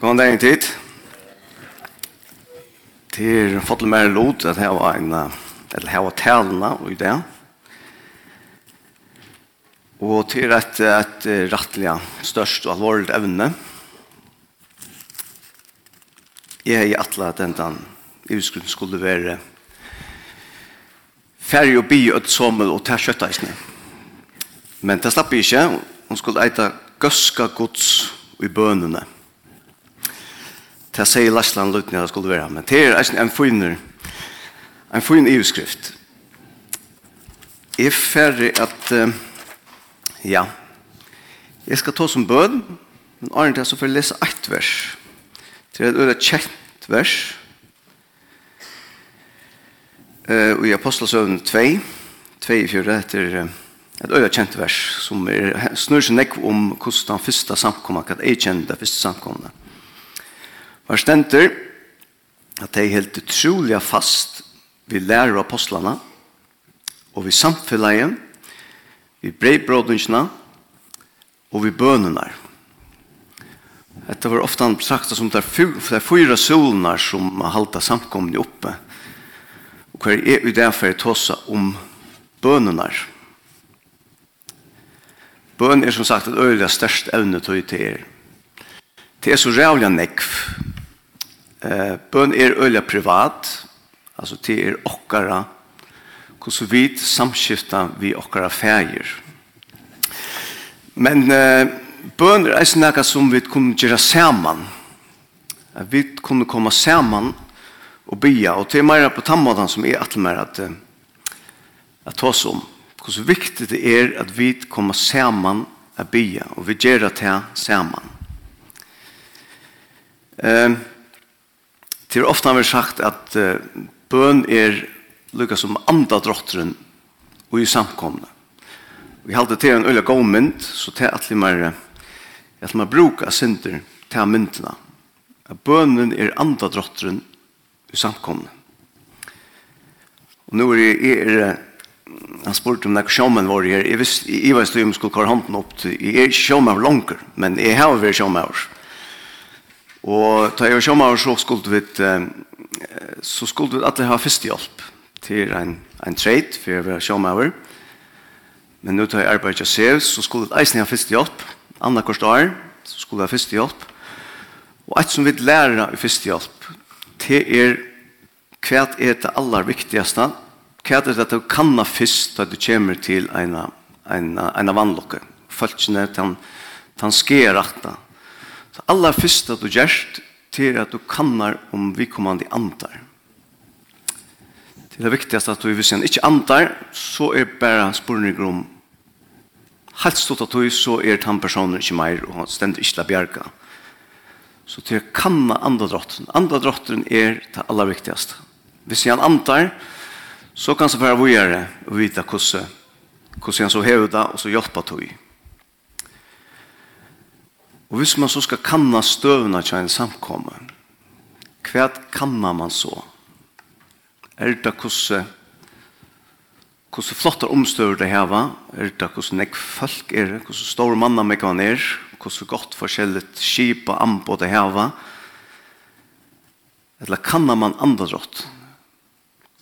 God dag en tid. er fått litt mer lot at her var en, eller her var talene og i det. Og til et, et rettelig størst og alvorlig evne. Jeg er i atle at den utskriften skulle være færre og bi og sommel og ta kjøtteisene. Men det slapp jeg ikke. Hun skulle eite gøska gods i bønene. Det sier Lassland Lutnia det skulle være, men det er en finner, en fin ivskrift. Jeg er ferdig at, uh, ja, jeg skal ta som bøn, men Arne, jeg skal få lese ett vers. Det er et øyne kjent vers, uh, i Apostelsøvn 2, 2 i 4, etter uh, et øyne kjent vers, som er, snur seg nekk om hvordan den første samkommet, hva er kjent det første samkommet. Var stenter at de helt utrolig fast vi lærer apostlene og vi samfunnet vi breibrådningsene og vi bønene Dette var ofte sagt som det er fyra solene som har halte samkomne oppe og hva er vi derfor jeg tåsa om bønene Bøn er som sagt et øyelig størst evne til å gjøre det er så rævlig nekv Eh, bøn er øyla privat, altså det er okkara, hvordan vi samskifta vi okkara fægir. Men eh, bøn er eisen nekka som vi kunne gjøre saman. Vi kunne komme saman og bya, og det er meira på tammadan som er atlemer at, at ta oss om. Hvordan viktig det er at vi kommer saman og bya, og vi gjør det saman. Eh, Det er ofte har vi sagt at uh, bøn er lukka som andre drottren og i samkomne. Vi halte til en øyla god mynd, så til at vi mer at man bruker synder til myndene. At bønnen er andre drottren i samkomne. Og nå er jeg er, han spurte om det er sjåmen vår her. Jeg visste, jeg visste om jeg skulle kvar hånden opp til. Jeg er sjåmen langer, men jeg har vært sjåmen over. Og da jeg var sjåmer så skulle vi så skulle vi alle ha førstehjelp til en, en trade for jeg var sjåmer. Men nå tar jeg arbeid til SEV så skulle vi eisen ha førstehjelp. Anna Korsdar så skulle vi ha førstehjelp. Og et som vi lærer i førstehjelp det er hva er det aller viktigste hva er det at du kan ha først da du kommer til en, en, en, en vannlokke. Følgene, den, den skjer rettene Det aller første du gjør til at du kannar om vi kommer kommande antar. Det er viktigast at du hvis en ikke antar, så er bare spørninger om helt stått at du så er han personen ikke mer og stendt ikke til bjerga. Så til å kanna Andre Andadrotten er det aller viktigaste. Hvis en antar, så kan han være vågjere og vite hvordan, hvordan han så hever det og så hjelper du. Og hvis man så skal kanna støvna til en samkomme, hva kanna man så? Er det hvordan hvordan flotte omstøver det heva? Er det hvordan nek folk er det? Hvordan store manna meg man er? Hvordan godt forskjellig skip og ambo det heva? Eller kanna man andre rått?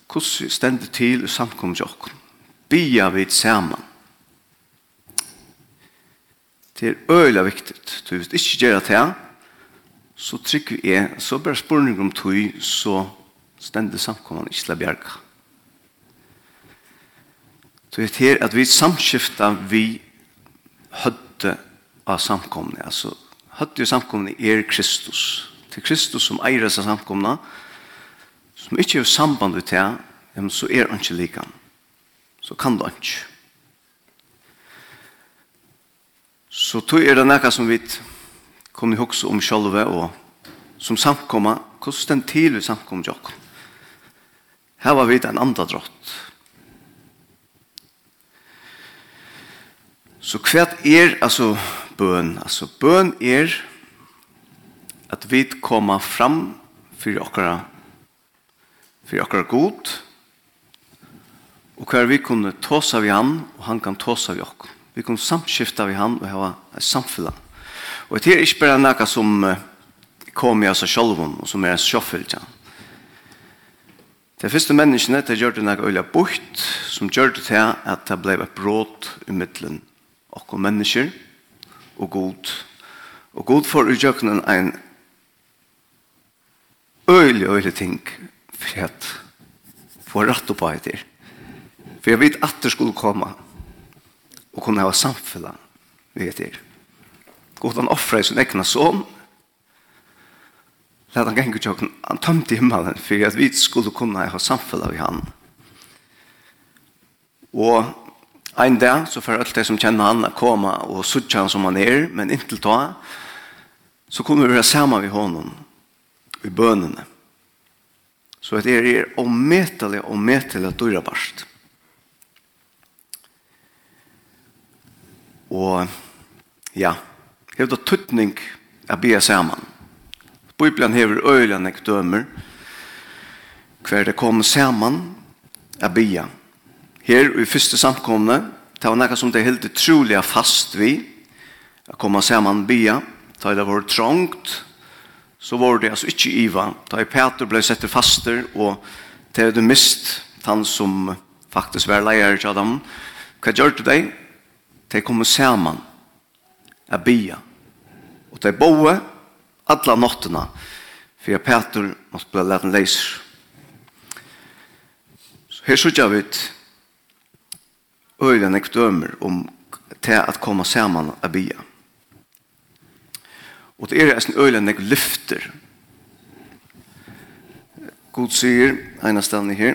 Hvordan stendet til i samkommet jokken? Bia vi sammen. Det er øyla viktig. Du vet ikke gjøre det så trykker vi er, så bare spørning om tog, så stender samkommende ikke til bjerga. Så det er at vi samskifter vi høtte av samkommende. Altså, høtte av samkommende er Kristus. Det er Kristus som eier seg samkommende, som ikke er samband med det, så er han ikke likan. Så kan det ikke. Så tog er det nekka som vi kom i hokse om sjølve og som samkomma, hvordan den til vi samkom jokk. Her var vi en andadrott. Så kvært er altså bøn, altså bøn er at vi kommer fram for okkara for okkara god og hver vi kunne tåsa vi han og han kan tåsa vi okkara Vi kunne samskifta vi han og ha et samfunn. Og det er ikke bare noe som kom i oss selv og som er en sjåfyllt. Ja. De første menneskene, de gjør det noe øyla bort, som gjør det til at det ble et bråd i middelen. Og mennesker, og god. Og god for å gjøre en øyla, øyla ting, for at få rett opp av det. For jeg vet at det skulle komme og kunne ha samfunnet ved heter. God han offrer sin egen son. Læt han genge tjokken, han tømte himmelen for at vi skulle kunne ha samfunnet vi han. Og en dag så får alt det som kjenner han å komme og sutte han som han er, men inntil ta, så kunne vi være sammen med honom i bønene. Så det er ometelig, ometelig dyrabart. Og ja, hevur det tutning at bia saman. Bibelen hevur øyla nek dømer hver det kom saman at bia. Her i første samkomne, det var nekka som det helt utrolig fast vi, at koma saman bia, da det var trångt, så var det altså ikke iva. Da Peter ble sett faster, og det er det mist, han som faktisk var leier til dem. Hva gjør det deg? de kom saman a bia. Og de boe alla nottena for at Peter måtte bli leten leiser. Så her sørger vi ut øyne jeg dømer om til at komme saman a bia. Og det er en øyne jeg lyfter. God sier, ene stedet her,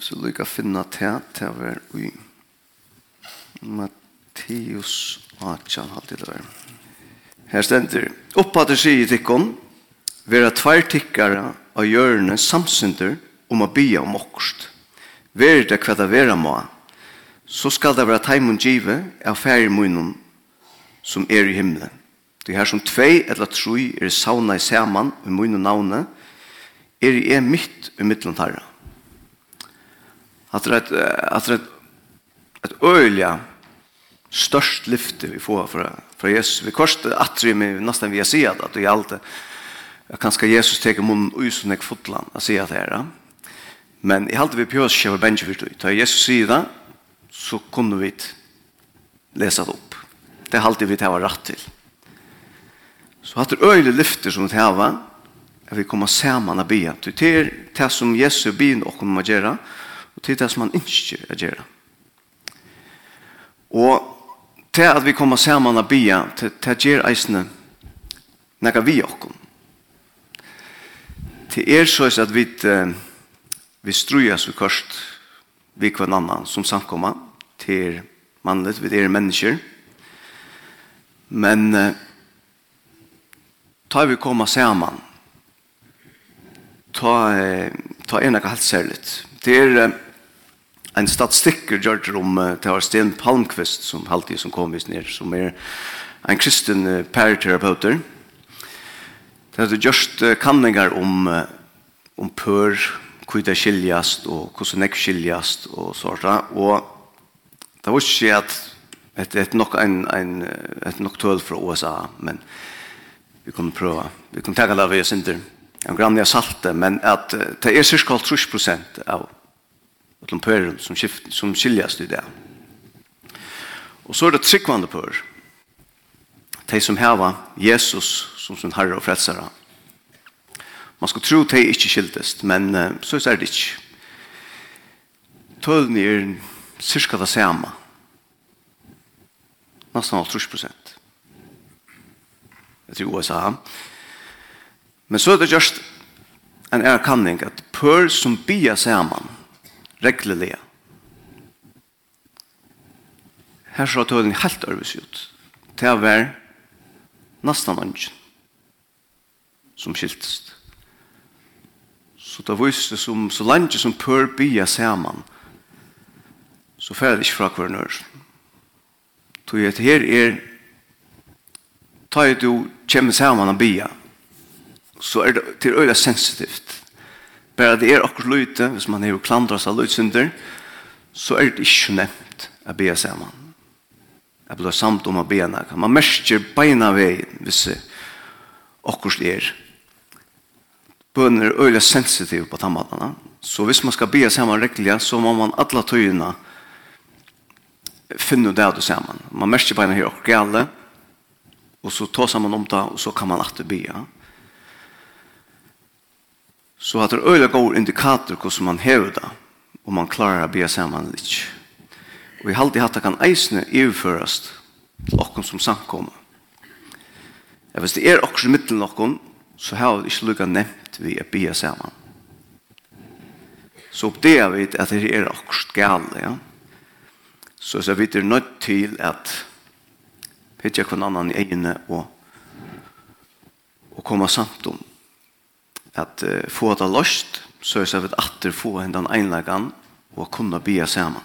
så lykka finna til, til å være i Matt Matteus 18, halvtid det var. Her stender, oppad det sier tikkon, vera tvær tikkara av hjørne samsynder om a bya om okkurst. Ver det hva det vera må, så skal det vera teimun give av færre munnen som er i himmelen. Det her som tvei eller troi er sauna i saman i munnen navne, er i er mitt i mittlen tarra. At det er et, at det er et, et øyelig størst lyfte vi får fra, fra Jesus. Vi korset atri med nesten vi har sier sett att i allt jag kanske Jesus teker mun usen jeg fotland att säga det här. Men i halte vi på pjörs kör bensje for det. Da Jesus sier det, så kunne vi lese det opp. Det halte vi til å var rett til. Så hatt det öjle lyfte som det här var att vi kommer sammen og be. Det er det som Jesus begynner å komme att göra och det er det som han ikke gjør att göra. Och til at vi kommer sammen og bia, til at gjør eisene nekka vi okkom. Til er så at vi, vi strujas vi kost vi kvann annan som samkomma til mannlet, vi er mennesker. Men uh, ta vi komma sammen, ta, ta er nekka helt særligt. Det er en statistikker gjør om det var Sten Palmqvist som alltid som kom ner som er en kristen uh, parterapeuter det er just uh, kanninger om uh, om pør hvor det skiljast og hvordan det skiljast og sånt. og det var ikke at det er nok en, en, et nok tøl fra USA men vi kommer prøve vi kommer tenke det vi er synder en grann jeg salte men at det er cirka 30 prosent av och de pör som, skift, som skiljas det där. Och så är det tryckvande pör. de som heva Jesus som sin herre och frälsare. Man ska tro de inte skiltest, men uh, så är det inte. Tølene är cirka det samma. Nästan 80 procent. Jag tror USA. Men så är det just en erkanning att pör som bier samman reglelig. Her så tog den helt ørvis ut. Det å være nesten ønsken som skiltest. Så det viste som så langt som pør bya sammen så fer det ikke fra hver nør. Tog at her er ta jo du kjemmer sammen og bya så er det til øyla sensitivt Bare det er akkurat løyte, hvis man er jo klandret seg løytsynder, så er det ikke nevnt å be sammen. Jeg blir samt om å be henne. Man merker beina veien hvis akkurat er. Bønner er øyelig sensitiv på tammatene. Så hvis man skal be sammen rekkelig, så må man alle tøyene finne det du sammen. Man merker beina her akkurat gale, og så tar man om det, og så kan man alltid be. Ja. Så at det er øyla god indikator hvordan man hever det, og man klarar å be sammen litt. Og har alltid hatt det kan eisne overførast til okken som samkommer. Ja, hvis det er okker i middelen okken, så har vi ikke lukka nevnt vi å be sammen. Så opp det er vi at det er okker gale, ja. Så jeg vet det er nødt til at pitcha kvann annan i egne og, og komme samt om at uh, få det løst, så er det at få den einlagan og kunne bia sammen.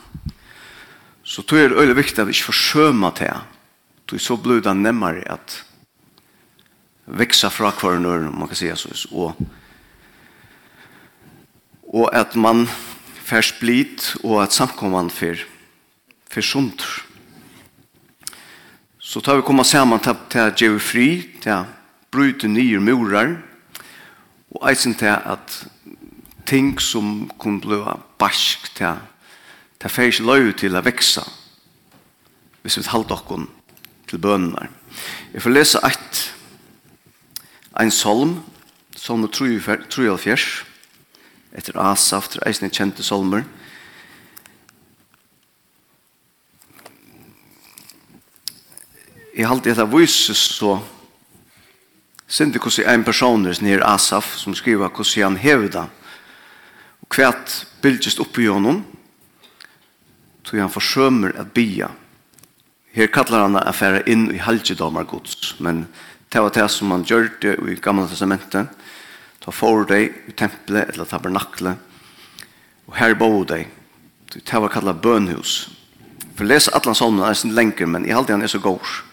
Så tog jeg det øyelig viktig at vi ikke forsømer til det. Så blir det nemmere at veksa fra hverandre, om man kan si så, og, og at man får split, og at samkommene fer, fer sunt. Så tar vi komma sammen til, til at gjøre fri, til at bryte nye murer, og eisen til at ting som kunne bli barsk til det fer ikke løy til å vekse hvis vi holder dere til bønene. Jeg får lese et en salm, salm fjers etter Asaf, etter eisen kjente solmer Jeg halte etter vises så Sinti hvordan en person nere Asaf som skriver hvordan han hever det. Og kvært bildest oppi honom tog han forsømer at bia. Her kallar han at færa inn i halgedomar gods, men det var det som han gjør det i gamla testamentet. Ta for deg i tempelet eller tabernaklet og her bo deg. Det var kallar bønhus. For les atlan salmen er sin lenger, men i halde er så gård.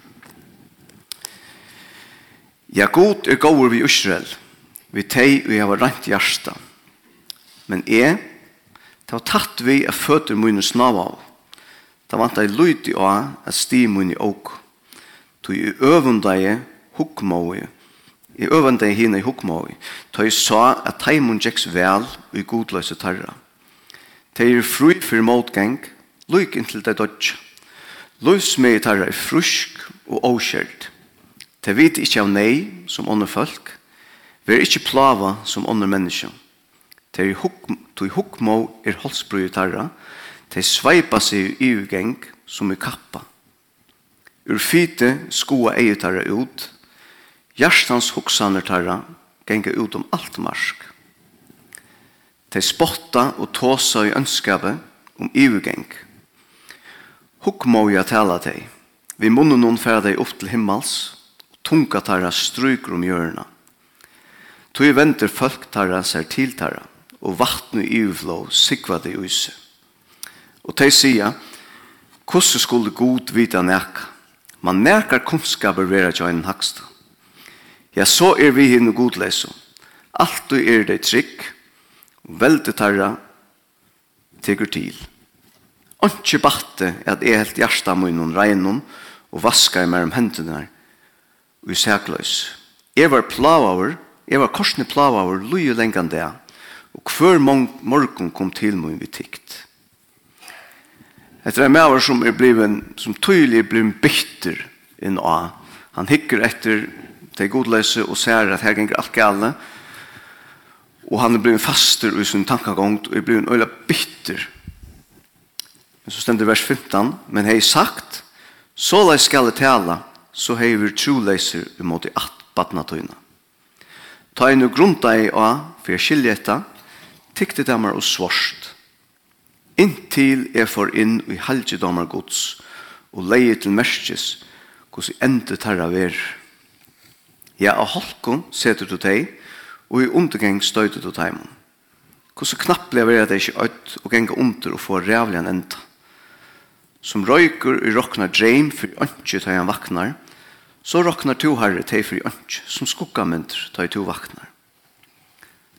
Ja, god er gåur vi Israel, vi teg vi hava rent hjärsta. Men e, ta var tatt vi a føtur munne snav av. Ta vant ei lyd i a, at sti munne åk. Tu i øvundai hukmåi, i øvundai hina i hukmåi, ta i sa at taimun jeks vel i godløse tarra. Ta er fru fyrir motgang, lyk inntil det dodja. Løs med tarra er frusk og åkjert. Te vit ikkje av nei som ånder folk, ver ikkje plava som ånder menneske. Te i hukmo er holdsbru i tarra, te sveipa seg i ugeng som i kappa. Ur fyte skoa ei tarra ut, hjertans hoksaner tarra genga ut om alt marsk. Te spotta og tåsa i ønskabe om ugeng. Hukmå i a tala tei, vi munnen hon færa deg opp til himmels, tunga tarra stryker om hjørna. Tog venter folk tarra ser til tarra, og vattnu i uvlå sikva det use. Og de sier, hvordan skulle god vita neka, Man nekar kunnskaper vera jo en haksta. Ja, så er vi hinn og godleso. Alt du er det trygg, og veldig tarra tegur til. Anki batte er at jeg helt hjersta munnen reinon og vaska i mer om hendene her i sækløys. Jeg var plavaver, jeg var korsne plavaver, løye lengan det, og hver morgen kom til meg vi tikt. Etter en maver som er bliven, som tydelig er bliven bitter inn av. Han hikker etter det godløse og ser at her ganger alt gale, og han er bliven faster i sin tankagång, og er bliven øyla bitter. Men så stender vers 15, men hei sagt, så lai skal det tala, så hei vi troleiser imot i at badna tøyna. Ta inn og grunta i a, for jeg skilje etta, tykte damer og svarst. Inntil jeg får inn i halje damer gods, og leie til merskes, hos i ende tarra ver. Ja, av halkon seter du teg, og i undergeng støyter du teimon. Hos knapp jeg ver at det ikke øyt og genga under og få rævlig en enda. Som røyker i råkna dreim for ønske til han vaknar, så roknar to herre til for ønske som skuggamynder til to vaknar.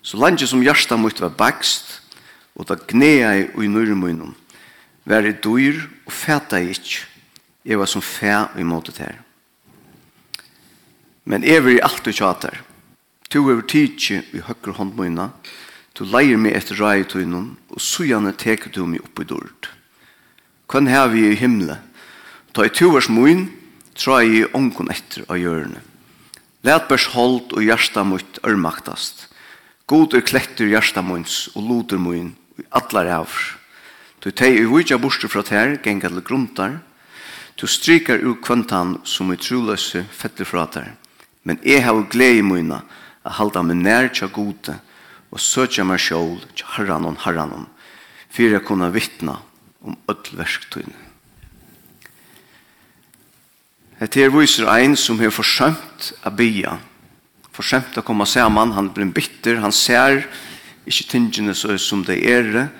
Så landet som hjärsta mot var bakst, og da gnea i ui nørmunum, var i dyr og fæta i ikke. Jeg var som fæ i måte til Men jeg var i alt du tjater. Tu over tidsi i høkker håndmunna, du leir meg etter rai tøynum, og sujane teker du meg opp i dørt. Hvem har vi i himle? Ta i tuvers mun, tra i ongen etter av hjørne. Læt bærs hold og hjärsta mot ørmaktast. God er klekter hjärsta munns og loder mun i atlar avr. Du teg i vujja borster fra ter, genga til gruntar. Du strykar ur kvantan som i truløse fetter fra ter. Men jeg har glede i munna a halda meg nær tja gode og søtja meg sjål tja harranon harranon. jeg kunne vittna om öll verktøyne. Hette her viser ein som har forsømt a bia, forsømt a koma saman, han blir bitter, han ser ikkje tingene så som det er,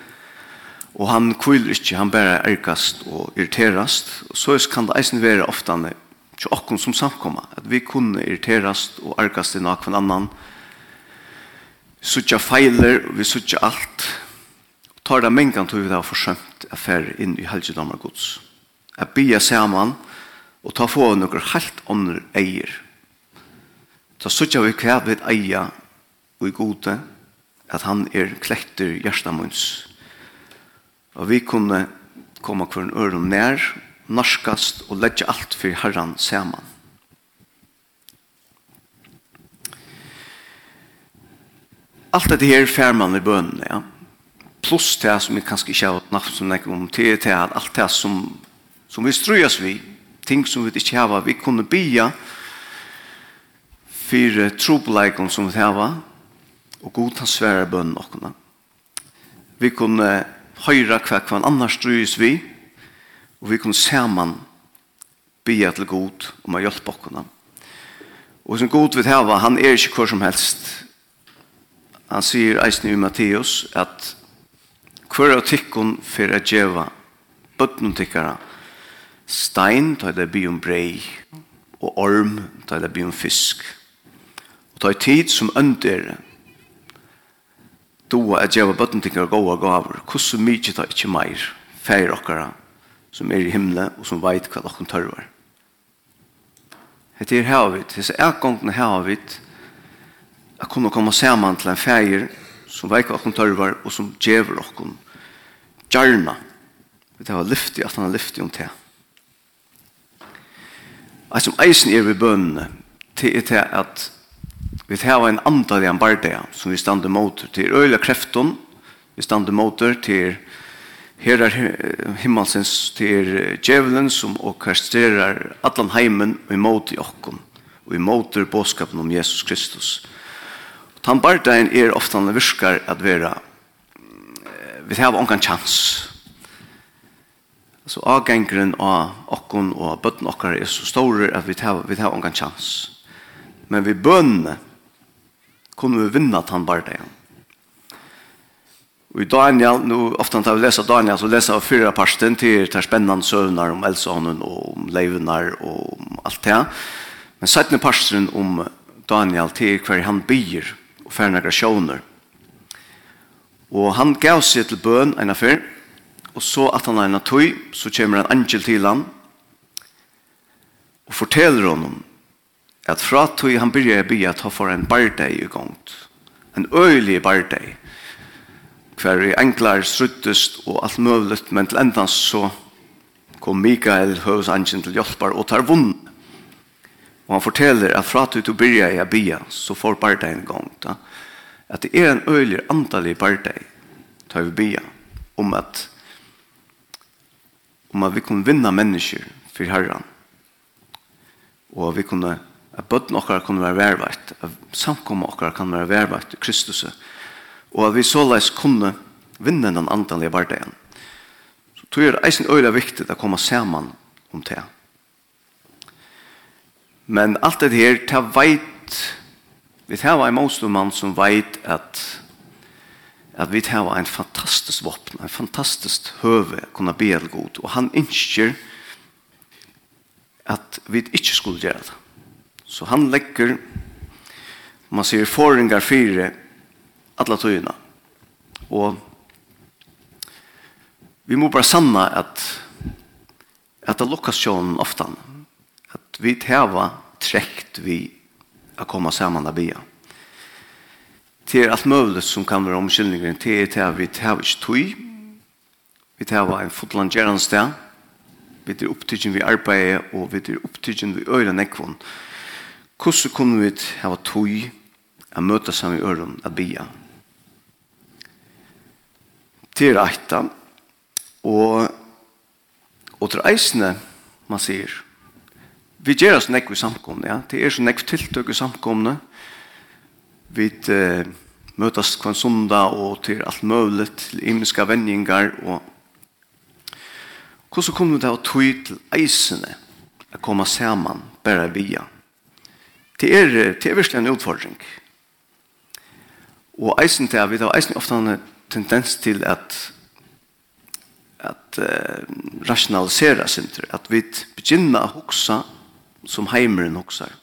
og han kviler ikkje, han bare erkast og irriterast, og så kan det eisen være ofta til okkon som samkomma, at vi kunne irriterast og erkast i nakven annan, suttja feiler, vi suttja alt, tar det mengan tog vi det forsømt affær inn i helgedommer gods. Jeg bia saman og ta få noen helt andre eier. Ta suttja vi hva vi eia og i gode at han er klekter hjertamunds. Og vi kunne komme hver en øren nær, norskast og legge alt for herran saman. Alt dette her fær man i bønene, ja pluss det som vi kanskje ikke har natt som nekker om til til at alt det som, som vi strøyes vi, ting som vi ikke har, vi kunne bya for trobeleikon som vi har, og god ta svære bønnen åkne. Vi kunne høyra hva hva annars strøyes vi, og vi kunne saman bya til god om å hjelpe åkne. Og som god vi har, han er ikke hva som helst. Han sier eisen i Matteus at hver av tikkun for at djeva bøtten tikkara stein ta det by om brei og orm ta det by om fisk. Og ta tid som ønder doa at djeva bøtten tikkara gåa gaver kosso mykje ta ikkje meir feir okkara som er i himle og som veit hva dere tørver. Hette er havet, disse ergångene havet, at kunne komme sammen til en feir som veit hva dere tørver og som djever dere gjerna. Det var lyftig, at han har lyftig om det. Alt som eisen er ved bønene, til er det at vi tar en andal i en bardia som vi stande mot til øyla krefton, vi stande mot til her er himmelsens til djevelen som orkestrerer allan heimen og imot i okkom og imot i båskapen om Jesus Kristus. Og tan er ofta han virkar at vera vi har ongan chans. Så avgengren av okkon og bøtten okkar er så store at vi har, vi har ongan chans. Men vi bønne kunne vi vinna tann bardagen. Og i Daniel, nu, ofte når vi leser Daniel, så leser vi fyra parsten til det er spennende søvnar om Elsonen og om leivunar og om alt det. Men 17 parsten om Daniel til hver han byr og færnagra sjåner. Og han gav seg til bøn en affær, og så at han er en tøy, så kommer en angel til han, og forteller honom at fra tøy han begynner å bli at han får en bardeg i gongt, en øyelig bardeg, hver i enklar struttest og alt møvlet, men til endans så kom Mikael, høvesangelen til hjelpar, og tar vunn. Og han forteller at fra tøy du begynner å bli, så får bardeg en gongt, da. Ja? at det er en øylig antallig partei, tar vi bia, om at om at vi kunne vinna mennesker for herran, og at vi kunne at bøtten okkar kunne være vervart, at samkommet okkar kan være vervart i Kristus, og at vi såleis kunne vinna den antallige bardeien. Så tror jeg det er eisen øyla viktig å komme saman om det. Men alt det her, det veit Vi tar en motståndsmann som vet at at vi tar en fantastisk våpen, en fantastisk høve å kunne be det god. Og han ønsker at vi ikke skulle gjøre det. Så han legger, man sier, forringar fire, alle tøyene. Og vi må bare sanna at at det lukkast sjånen ofta. At vi har trekt vi att komma samman och bia. Det er alt mulig som kan være omkyldningen. Det er det vi tar ikke tog. Vi tar en fotlandgerans sted. Vi tar opptidgen vi arbeider, og vi tar opptidgen vi öra nekvån. Hvordan kunne vi ha tog å møte sammen i øren av bia? Det er reita, og, og til eisene, man sier, vi gjør oss nekk i samkomne, ja. Det er så nekk tiltøk i samkomne. Vi eh, møtes hver sondag og til alt mulig, til imenska vendingar og Hvordan kom det å tog til eisene å komme sammen bare via? Det er, det er virkelig en utfordring. Og eisen til vi har eisen ofte en tendens til at at uh, rationalisera sinter, at vi begynner å huksa som heimeren hoksar.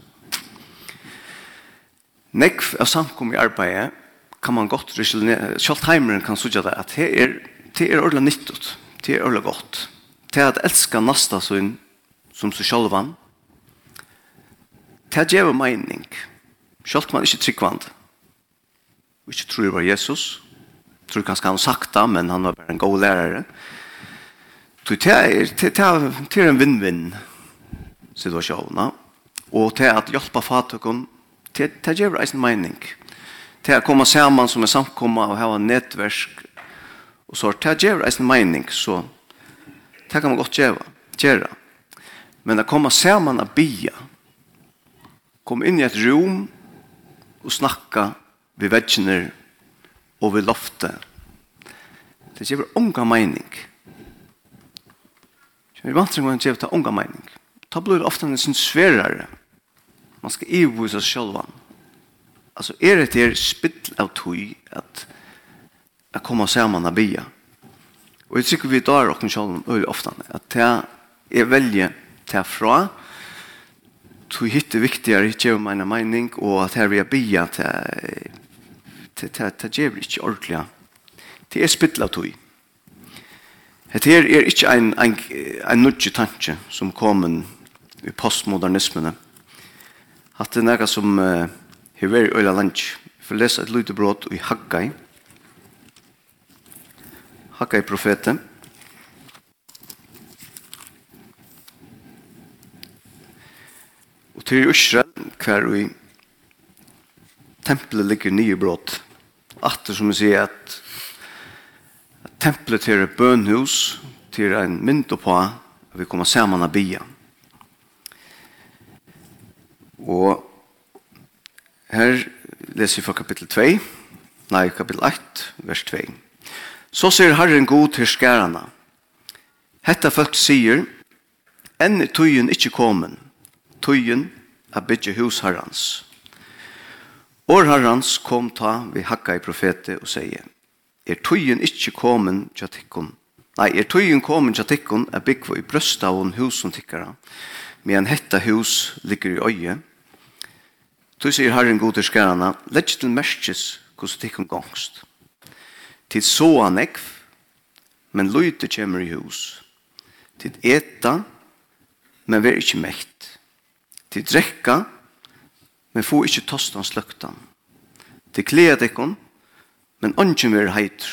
Nekv av samkom i arbeidet kan man godt, selv heimeren kan sutja det, at det er, det er ordentlig nyttet, det er ordentlig godt. Det er at elska nasta sin som seg sjølvan, det er djeva mening, selv man ikke tryggvand, og ikke tror det var Jesus, tror kanskje han sagt det, men han var bare en god lærare, Så det er, det er, det er en vinn-vinn situasjoner. Og til at hjelpe fatøkken, til, til gjør en mening. Til å komme sammen som er samkommet og ha en nettverk. Og så til å gjøre en mening, så det kan man godt gjøre. gjøre. Men å komme sammen og bia, komme inn i et rom og snakke ved veggene og ved loftet. Det gjør unga mening. Vi vant til å gjøre det unga mening. Da blir det ofte en sin svärare. Man skal ivvise seg selv. Altså, er det er spill av tog at jeg kommer sammen och bia. Og jeg tycker vi tar och selv veldig ofte at det är välje til fra tog hit hitte viktigere i tjev mina mening og at här vi bia til til til till tjev inte ordentligt. Det er spill av tog. Det her er ikke en, en, en nudge tanke som kommer i postmodernismene, at det er noe som uh, har vært øyla lunch. Jeg får lese et lite brot i Haggai. Haggai profeten. Og til Israel, hver i tempelet ligger nye brått. Atter som vi sier at, templet tempelet til er bønhus, til en mynd på at vi kommer sammen av byen Og her leser vi fra kapittel 2, nei, kapittel 8, vers 2. Så sier Herren god til skærene. Hetta folk sier, enn er tøyen ikke kommet, tøyen er bygget hus herrens. År herrens kom ta vi hakka i profetet og sier, er tøyen ikke kommet til tikkun, nei, er tøyen kommet til tikkun er bygge i brøsta og som tikkara, men hetta hus ligger i øyet, Du sier Herren god til skærene, lett til merkes hvordan det kan gangst. Tid så han ekv, men løyte kommer i hus. Tid eta, men vær ikke mekt. Tid drekka, men få ikke tostan sløktan. Tid kled ekon, men ønsken vær heiter.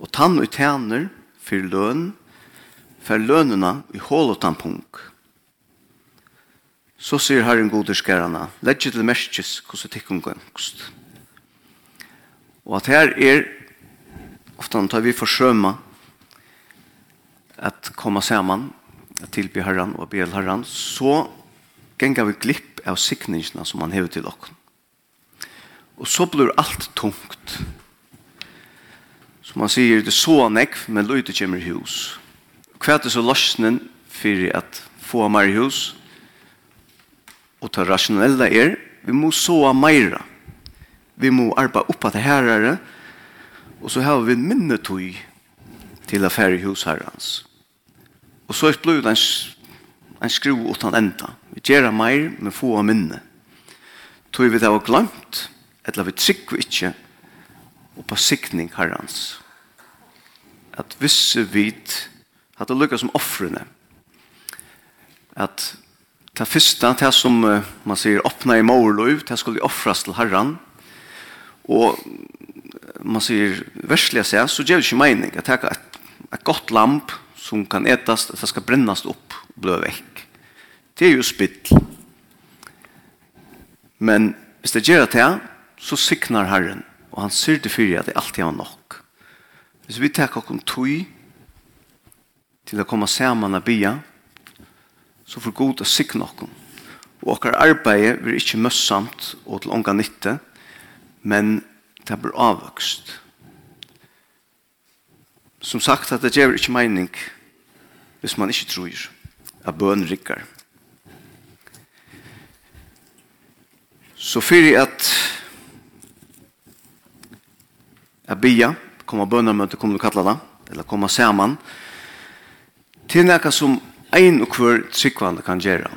Og tann og tæner, fyr løn, fyr lønene i hål og tampunk. Så sier Herren goder skærene, legg til merkes hvordan tikkun gøngst. Og at her er, ofte tar vi forsøma at komme sammen, at tilby Herren og bel Herren, så gengar vi glipp av sikningene som han hever til dere. Og så blir alt tungt. Som man sier, det så nekv, men løyte kommer i hus. Hva er det så løsnen for at få mer i hus? Og det rasjonelle er, vi må såa meira. Vi må arpa oppa til herrare, og så har vi minnetøy til affære hos herrans. Og så er det blod en, en skru utan enda. Vi gjør meir, men få av minne. Tøy vi det var glemt, eller vi trykker ikke, og på sikning herrens. At visse vit, at det lukkar som offrene, at Det første, det som man sier, åpna i morløy, det skulle offras til herran. Og man sier, verslig seg, så gjør det ikke mening at det er et, et godt lamp som kan etas, at det skal brennast opp og blø vekk. Det er jo spill. Men hvis det gjør det, så siknar herren, og han sier det fyrir at det alltid var nok. Hvis vi tar oss om tog til å komme sammen og bia, så får god å sikne oss. Og okkar arbeid blir ikke møssamt og til ånga nytte, men det blir avvokst. Som sagt, at det gjør ikke mening hvis man ikke tror at bøn rikker. Så fyrir at a bia, koma bønarmøte, kommer du kalla det, eller koma saman, til nekka som ein og hver tryggvande kan gjøre.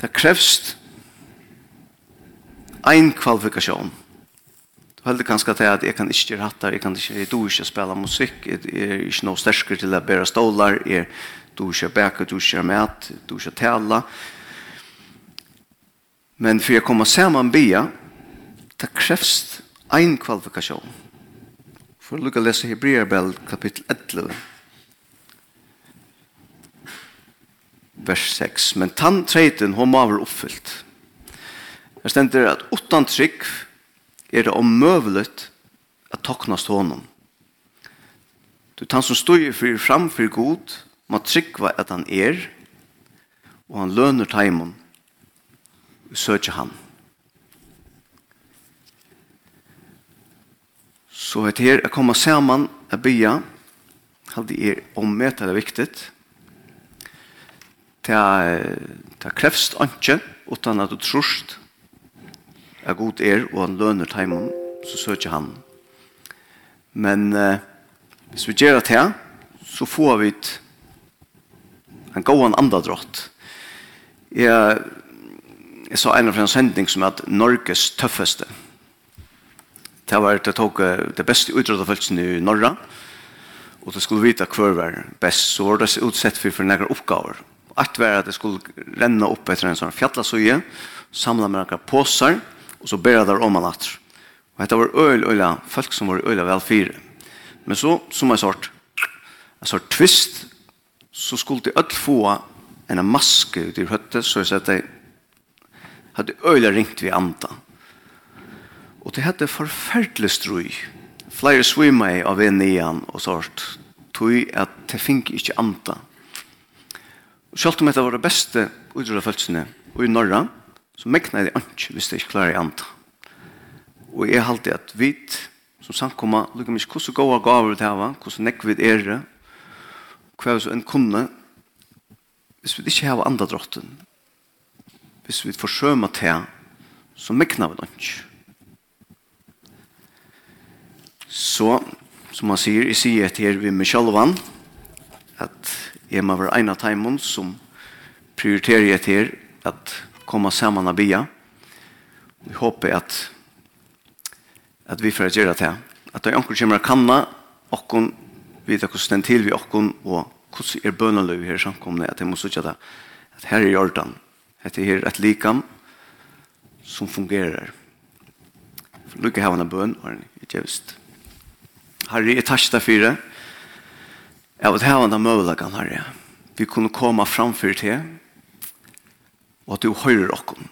Det krevst ein kvalifikasjon. Du heldur kanskje til at jeg kan ikke gjøre hattar, jeg kan ikke, jeg du ikke spela musikk, jeg er ikke noe sterskere til å bæra stålar, jeg du ikke bæka, du ikke mæt, du ikke tala. Men for jeg kommer saman bia, det krevst ein kvalifikasjon. For å lukka lese Hebreerbell kapittel 11, vers 6. Men tann treiten hon må være oppfyllt. Det stender at utan trygg er det omøvelet at toknast honom. Du tann som stod fyrir fram fyrir god, må tryggva at han er, og han løner taimon, og søker han. Så et her er komma saman a bya, halde er ommeta det viktigt, det krevst anke utan at du trust er god er og han løner teimen så søker han men eh, hvis vi gjør det her så får vi et en god andadrott jeg jeg sa en av en sending som er Norges tøffeste. Det var det tok det beste utrådfølelsen i Norra, og det skulle vite hver var best, så var det utsett for, for nære oppgaver att var at det skulle renna upp etter en sånn fjallasøye, samla med noen påsar, og så bæra der om natt. Og dette var øyla, øyla, folk som var øyla vel fire. Men så, som en sort, en sort twist, så skulle de öll få en maske ut i høttet, så jeg sa de hadde øyla ringt vi andan. Og det hette forferdelig strøy. Flere svima av en nian og sort, tog at det fink ikke anta. Og selv om dette var det beste utrådfølsene i Norra, så mekna jeg det ikke hvis det ikke klarer i andre. Og jeg halte at vi som samkommer, lukker mye hvordan gode gaver til her, hvordan nekk vi er det, hva er en kunne, hvis vi ikke har andre drotten, hvis vi forsømer til, så mekna vi det ikke. Så, som han sier, jeg sier til vi med sjølvan, at Jeg må være en av timen som prioriterer jeg til at komme sammen og bia. Vi håper at, at vi får gjøre det. At det er anker kommer å kanne, og vite hvordan den til vi åkken, og hvordan er bøneløy her samkomne, at jeg må sitte det. At her er Jordan. At det er et likam som fungerer. Lykke havna bøn, Arne, i djevst. Herre, jeg takk deg fire. det. Jeg vil hava den møvelagan, Herre. Vi kunne komme framfyr til, og at du høyrer okken.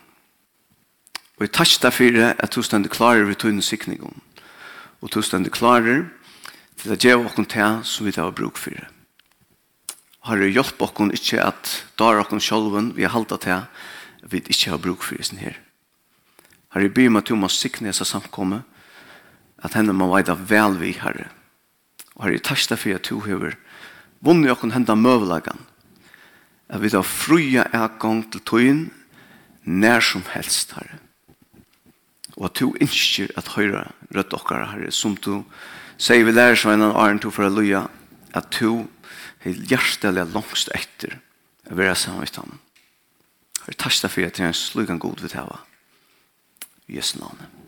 Og jeg takk deg for at du stender klarer ved tøyne sikningen, og du stender klarer til at jeg okken til som vi tar bruk for det. Herre, hjelp okken ikke at da er okken sjolven vi har halda til at vi ikke har bruk for det her. Herre, jeg byr meg at du må sikne seg samkomme, at henne må veida vel vi, Herre. Og Herre, jeg takk deg for at du høyver vunnet okken henda møvelagan. At vi da fruja er gang til tøyen nær som helst, Herre. Og at du innskir at høyra rødt okkar, Herre, som du sier vi lærer som en av Arne to for Halleluja, at du er hjertelig langst etter å være sammen med ham. Herre, takk for at du er en slugan god vidt hava. I Jesu navnet.